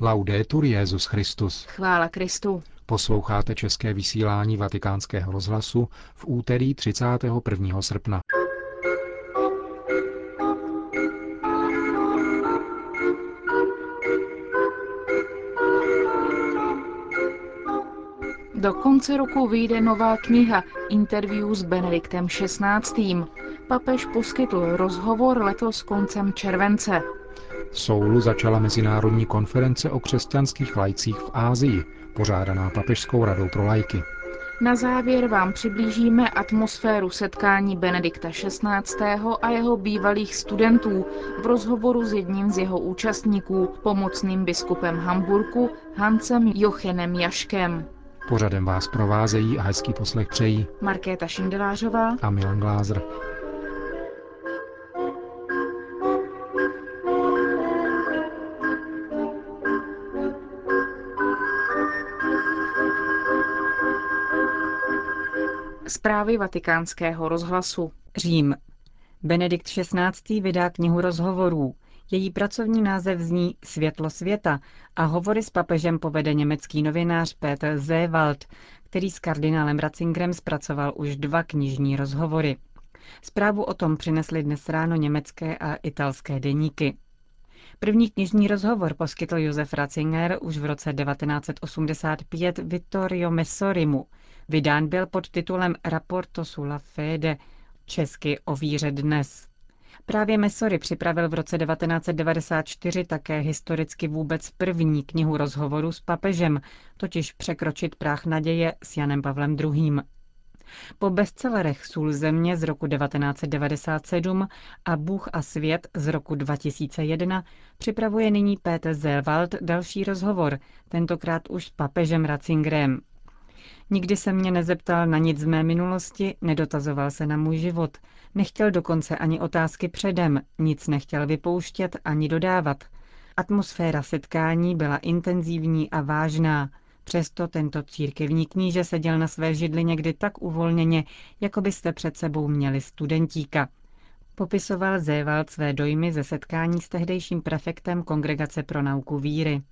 Laudetur Jezus Christus. Chvála Kristu. Posloucháte české vysílání Vatikánského rozhlasu v úterý 31. srpna. Do konce roku vyjde nová kniha Interview s Benediktem XVI. Papež poskytl rozhovor letos koncem července. V Soulu začala mezinárodní konference o křesťanských lajcích v Ázii, pořádaná Papežskou radou pro lajky. Na závěr vám přiblížíme atmosféru setkání Benedikta XVI. a jeho bývalých studentů v rozhovoru s jedním z jeho účastníků, pomocným biskupem Hamburku Hansem Jochenem Jaškem. Pořadem vás provázejí a hezký poslech přejí Markéta Šindelářová a Milan Glázer. Zprávy vatikánského rozhlasu. Řím. Benedikt XVI. vydá knihu rozhovorů. Její pracovní název zní Světlo světa a hovory s papežem povede německý novinář Peter Zewald, který s kardinálem Ratzingerem zpracoval už dva knižní rozhovory. Zprávu o tom přinesly dnes ráno německé a italské deníky. První knižní rozhovor poskytl Josef Ratzinger už v roce 1985 Vittorio Messorimu. Vydán byl pod titulem Rapporto sulla fede, česky o víře dnes. Právě Messory připravil v roce 1994 také historicky vůbec první knihu rozhovoru s papežem, totiž Překročit práh naděje s Janem Pavlem II. Po bestsellerech Sůl země z roku 1997 a Bůh a svět z roku 2001 připravuje nyní Peter Zewald další rozhovor, tentokrát už s papežem Ratzingerem. Nikdy se mě nezeptal na nic z mé minulosti, nedotazoval se na můj život. Nechtěl dokonce ani otázky předem, nic nechtěl vypouštět ani dodávat. Atmosféra setkání byla intenzivní a vážná. Přesto tento církevní kníže seděl na své židli někdy tak uvolněně, jako byste před sebou měli studentíka. Popisoval Zévald své dojmy ze setkání s tehdejším prefektem Kongregace pro nauku víry.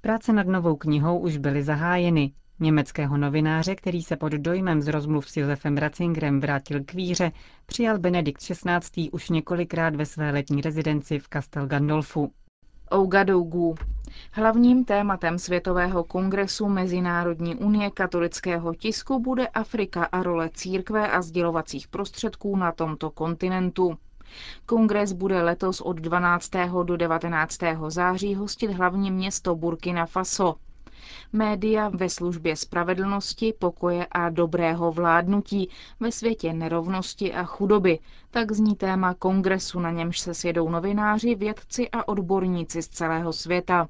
Práce nad novou knihou už byly zahájeny. Německého novináře, který se pod dojmem z rozmluv s Josefem Ratzingerem vrátil k víře, přijal Benedikt XVI. už několikrát ve své letní rezidenci v Castel Gandolfu. Ougadougou. Hlavním tématem Světového kongresu Mezinárodní unie katolického tisku bude Afrika a role církve a sdělovacích prostředků na tomto kontinentu. Kongres bude letos od 12. do 19. září hostit hlavní město Burkina Faso. Média ve službě spravedlnosti, pokoje a dobrého vládnutí ve světě nerovnosti a chudoby. Tak zní téma kongresu, na němž se sjedou novináři, vědci a odborníci z celého světa.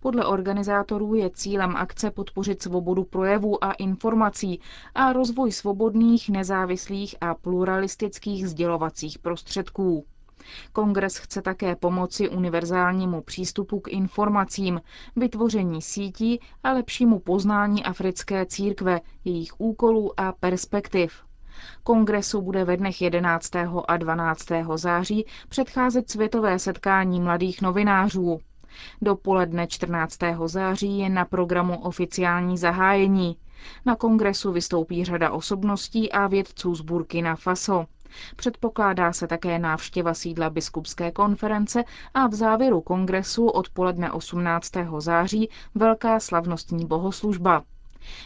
Podle organizátorů je cílem akce podpořit svobodu projevu a informací a rozvoj svobodných, nezávislých a pluralistických sdělovacích prostředků. Kongres chce také pomoci univerzálnímu přístupu k informacím, vytvoření sítí a lepšímu poznání africké církve, jejich úkolů a perspektiv. Kongresu bude ve dnech 11. a 12. září předcházet světové setkání mladých novinářů. Dopoledne 14. září je na programu oficiální zahájení. Na kongresu vystoupí řada osobností a vědců z Burkina Faso. Předpokládá se také návštěva sídla biskupské konference a v závěru kongresu odpoledne 18. září velká slavnostní bohoslužba.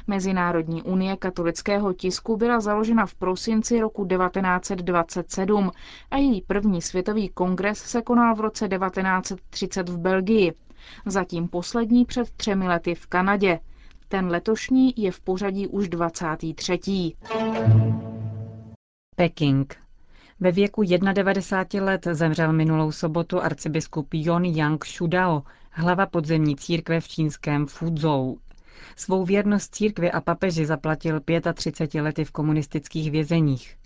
Mezinárodní unie katolického tisku byla založena v prosinci roku 1927 a její první světový kongres se konal v roce 1930 v Belgii. Zatím poslední před třemi lety v Kanadě. Ten letošní je v pořadí už 23. Peking. Ve věku 91 let zemřel minulou sobotu arcibiskup Yon Yang Shudao, hlava podzemní církve v čínském Fuzhou. Svou věrnost církvi a papeži zaplatil 35 lety v komunistických vězeních.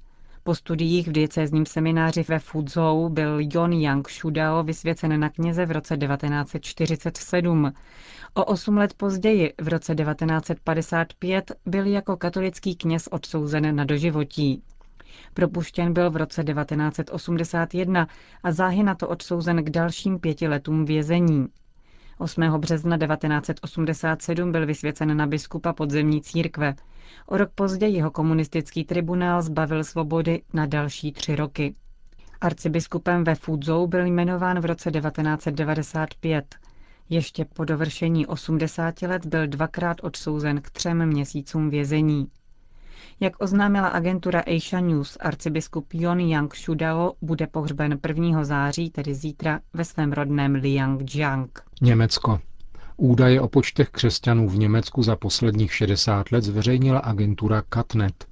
Po studiích v diecézním semináři ve Fuzhou byl Yon Yang Shudao vysvěcen na kněze v roce 1947. O osm let později, v roce 1955, byl jako katolický kněz odsouzen na doživotí. Propuštěn byl v roce 1981 a záhy na to odsouzen k dalším pěti letům vězení. 8. března 1987 byl vysvěcen na biskupa podzemní církve. O rok později jeho komunistický tribunál zbavil svobody na další tři roky. Arcibiskupem ve Fudzou byl jmenován v roce 1995. Ještě po dovršení 80 let byl dvakrát odsouzen k třem měsícům vězení. Jak oznámila agentura Asia News, arcibiskup Yon Yang Shudao bude pohřben 1. září, tedy zítra, ve svém rodném Liangjiang. Německo. Údaje o počtech křesťanů v Německu za posledních 60 let zveřejnila agentura Catnet.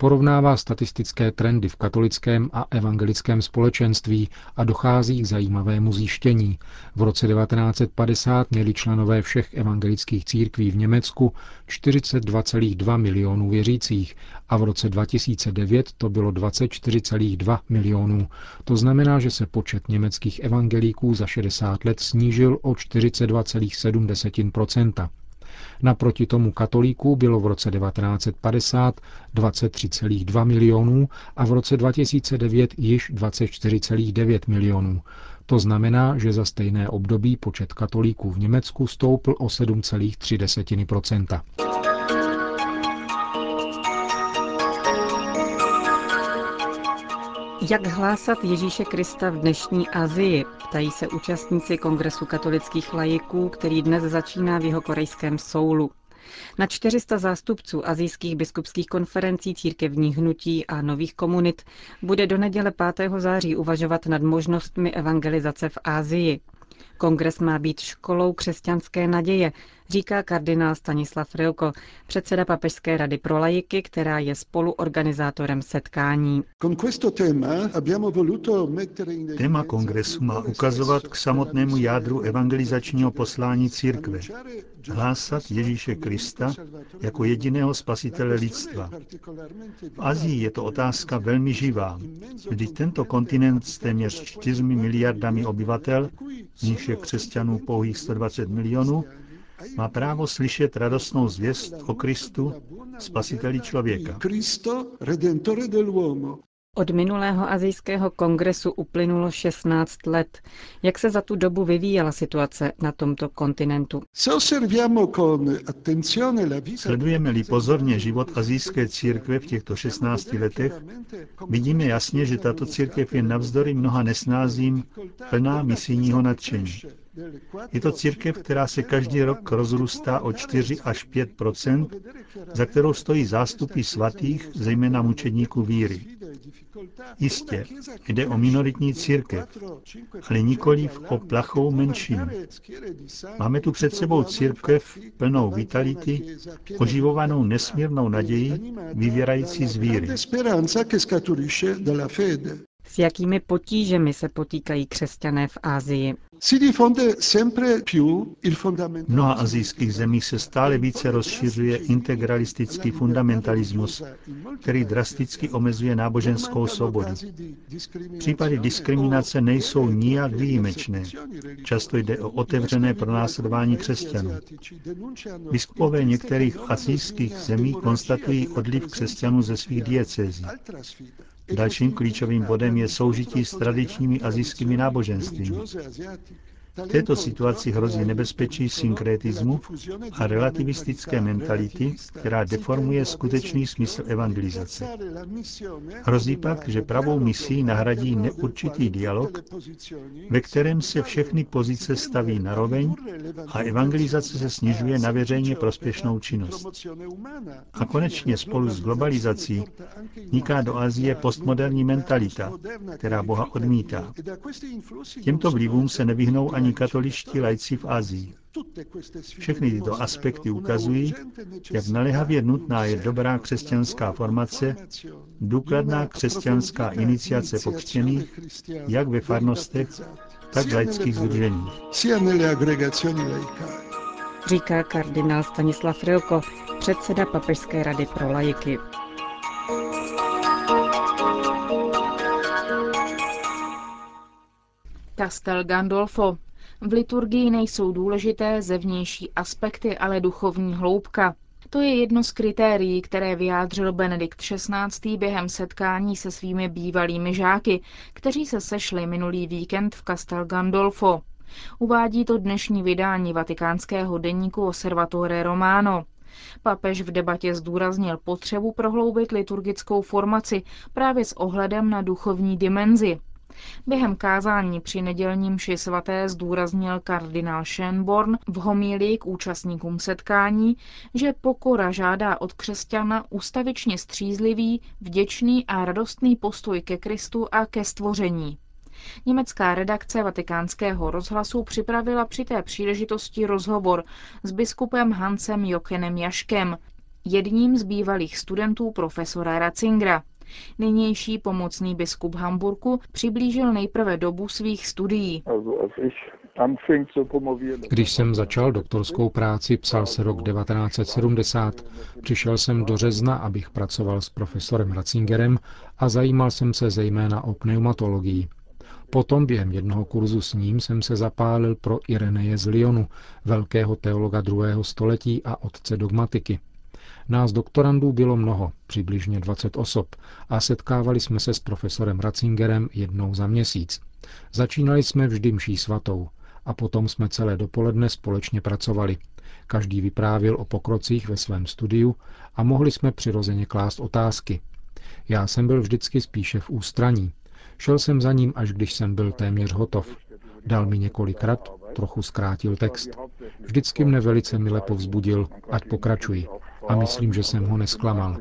Porovnává statistické trendy v katolickém a evangelickém společenství a dochází k zajímavému zjištění. V roce 1950 měli členové všech evangelických církví v Německu 42,2 milionů věřících a v roce 2009 to bylo 24,2 milionů. To znamená, že se počet německých evangelíků za 60 let snížil o 42,7 Naproti tomu katolíků bylo v roce 1950 23,2 milionů a v roce 2009 již 24,9 milionů. To znamená, že za stejné období počet katolíků v Německu stoupl o 7,3 Jak hlásat Ježíše Krista v dnešní Asii, ptají se účastníci Kongresu katolických lajiků, který dnes začíná v jeho korejském Soulu. Na 400 zástupců azijských biskupských konferencí, církevních hnutí a nových komunit bude do neděle 5. září uvažovat nad možnostmi evangelizace v Ázii. Kongres má být školou křesťanské naděje, říká kardinál Stanislav Rilko, předseda Papežské rady pro lajiky, která je spoluorganizátorem setkání. Téma kongresu má ukazovat k samotnému jádru evangelizačního poslání církve. Hlásat Ježíše Krista jako jediného spasitele lidstva. V Azii je to otázka velmi živá, kdy tento kontinent s téměř 4 miliardami obyvatel, z nich je křesťanů pouhých 120 milionů, má právo slyšet radostnou zvěst o Kristu, spasiteli člověka. Od minulého azijského kongresu uplynulo 16 let. Jak se za tu dobu vyvíjela situace na tomto kontinentu? Sledujeme-li pozorně život azijské církve v těchto 16 letech, vidíme jasně, že tato církev je navzdory mnoha nesnázím plná misijního nadšení. Je to církev, která se každý rok rozrůstá o 4 až 5% za kterou stojí zástupy svatých, zejména mučedníků víry. Jistě, jde o minoritní církev, ale nikoliv o plachou menšinu. Máme tu před sebou církev plnou vitality, oživovanou nesmírnou naději, vyvěrající z víry. S jakými potížemi se potýkají křesťané v Ázii? V mnoha azijských zemích se stále více rozšiřuje integralistický fundamentalismus, který drasticky omezuje náboženskou svobodu. Případy diskriminace nejsou nijak výjimečné. Často jde o otevřené pronásledování křesťanů. Biskupové některých azijských zemí konstatují odliv křesťanů ze svých diecézí. Dalším klíčovým bodem je soužití s tradičními azijskými náboženstvími. V této situaci hrozí nebezpečí synkretismu a relativistické mentality, která deformuje skutečný smysl evangelizace. Hrozí pak, že pravou misí nahradí neurčitý dialog, ve kterém se všechny pozice staví na roveň a evangelizace se snižuje na veřejně prospěšnou činnost. A konečně spolu s globalizací niká do Azie postmoderní mentalita, která Boha odmítá. Těmto vlivům se nevyhnou ani katoličtí lajci v Azii. Všechny tyto aspekty ukazují, jak naléhavě nutná je dobrá křesťanská formace, důkladná křesťanská iniciace pokřtěných, jak ve farnostech, tak v laických združeních. Říká kardinál Stanislav Rilko, předseda Papežské rady pro lajiky. Castel Gandolfo, v liturgii nejsou důležité zevnější aspekty, ale duchovní hloubka. To je jedno z kritérií, které vyjádřil Benedikt XVI. během setkání se svými bývalými žáky, kteří se sešli minulý víkend v Castel Gandolfo. Uvádí to dnešní vydání vatikánského deníku Osservatore Romano. Papež v debatě zdůraznil potřebu prohloubit liturgickou formaci právě s ohledem na duchovní dimenzi. Během kázání při nedělním mši svaté zdůraznil kardinál Schönborn v homílii k účastníkům setkání, že pokora žádá od křesťana ustavičně střízlivý, vděčný a radostný postoj ke Kristu a ke stvoření. Německá redakce vatikánského rozhlasu připravila při té příležitosti rozhovor s biskupem Hansem Jokenem Jaškem, jedním z bývalých studentů profesora Ratzingera. Nynější pomocný biskup Hamburku přiblížil nejprve dobu svých studií. Když jsem začal doktorskou práci, psal se rok 1970, přišel jsem do Řezna, abych pracoval s profesorem Ratzingerem a zajímal jsem se zejména o pneumatologii. Potom během jednoho kurzu s ním jsem se zapálil pro Ireneje z Lyonu, velkého teologa druhého století a otce dogmatiky. Nás doktorandů bylo mnoho, přibližně 20 osob, a setkávali jsme se s profesorem Ratzingerem jednou za měsíc. Začínali jsme vždy mší svatou a potom jsme celé dopoledne společně pracovali. Každý vyprávěl o pokrocích ve svém studiu a mohli jsme přirozeně klást otázky. Já jsem byl vždycky spíše v ústraní. Šel jsem za ním, až když jsem byl téměř hotov. Dal mi několikrát, trochu zkrátil text. Vždycky mne velice mile povzbudil, ať pokračuji a myslím, že jsem ho nesklamal.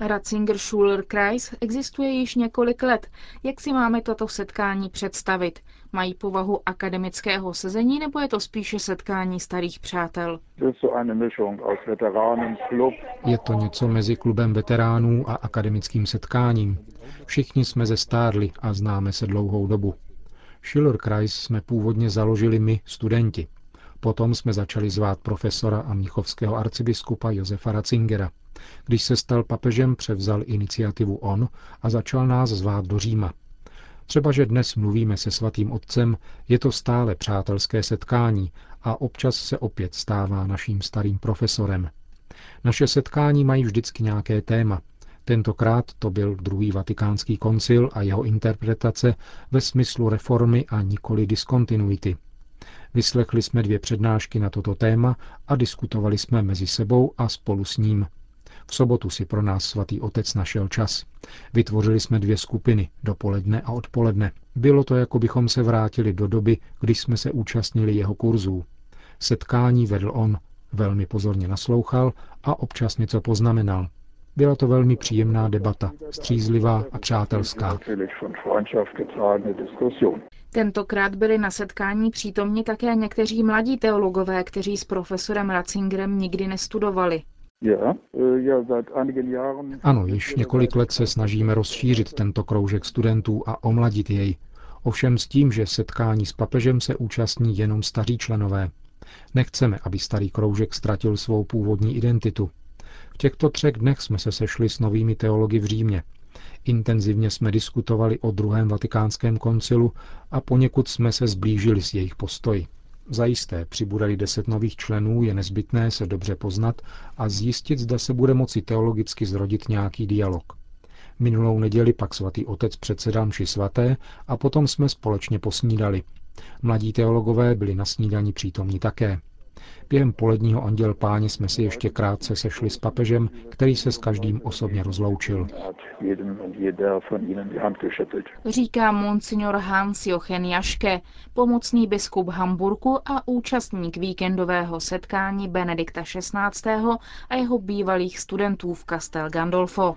Ratzinger Schuler Kreis existuje již několik let. Jak si máme toto setkání představit? Mají povahu akademického sezení nebo je to spíše setkání starých přátel? Je to něco mezi klubem veteránů a akademickým setkáním. Všichni jsme ze stárli a známe se dlouhou dobu. Schiller Kreis jsme původně založili my, studenti. Potom jsme začali zvát profesora a mnichovského arcibiskupa Josefa Ratzingera. Když se stal papežem, převzal iniciativu on a začal nás zvát do Říma. Třeba, že dnes mluvíme se svatým otcem, je to stále přátelské setkání a občas se opět stává naším starým profesorem. Naše setkání mají vždycky nějaké téma. Tentokrát to byl druhý vatikánský koncil a jeho interpretace ve smyslu reformy a nikoli diskontinuity. Vyslechli jsme dvě přednášky na toto téma a diskutovali jsme mezi sebou a spolu s ním. V sobotu si pro nás svatý otec našel čas. Vytvořili jsme dvě skupiny, dopoledne a odpoledne. Bylo to, jako bychom se vrátili do doby, když jsme se účastnili jeho kurzů. Setkání vedl on, velmi pozorně naslouchal a občas něco poznamenal. Byla to velmi příjemná debata, střízlivá a přátelská. Tentokrát byli na setkání přítomni také někteří mladí teologové, kteří s profesorem Ratzingerem nikdy nestudovali. Ano, již několik let se snažíme rozšířit tento kroužek studentů a omladit jej. Ovšem s tím, že setkání s papežem se účastní jenom staří členové. Nechceme, aby starý kroužek ztratil svou původní identitu. V těchto třech dnech jsme se sešli s novými teology v Římě. Intenzivně jsme diskutovali o druhém vatikánském koncilu a poněkud jsme se zblížili s jejich postoji. Zajisté přibudali deset nových členů, je nezbytné se dobře poznat a zjistit, zda se bude moci teologicky zrodit nějaký dialog. Minulou neděli pak svatý otec předsedal mši svaté a potom jsme společně posnídali. Mladí teologové byli na snídani přítomní také. Během poledního anděl páně jsme si ještě krátce sešli s papežem, který se s každým osobně rozloučil. Říká monsignor Hans Jochen Jaške, pomocný biskup Hamburku a účastník víkendového setkání Benedikta XVI. a jeho bývalých studentů v Castel Gandolfo.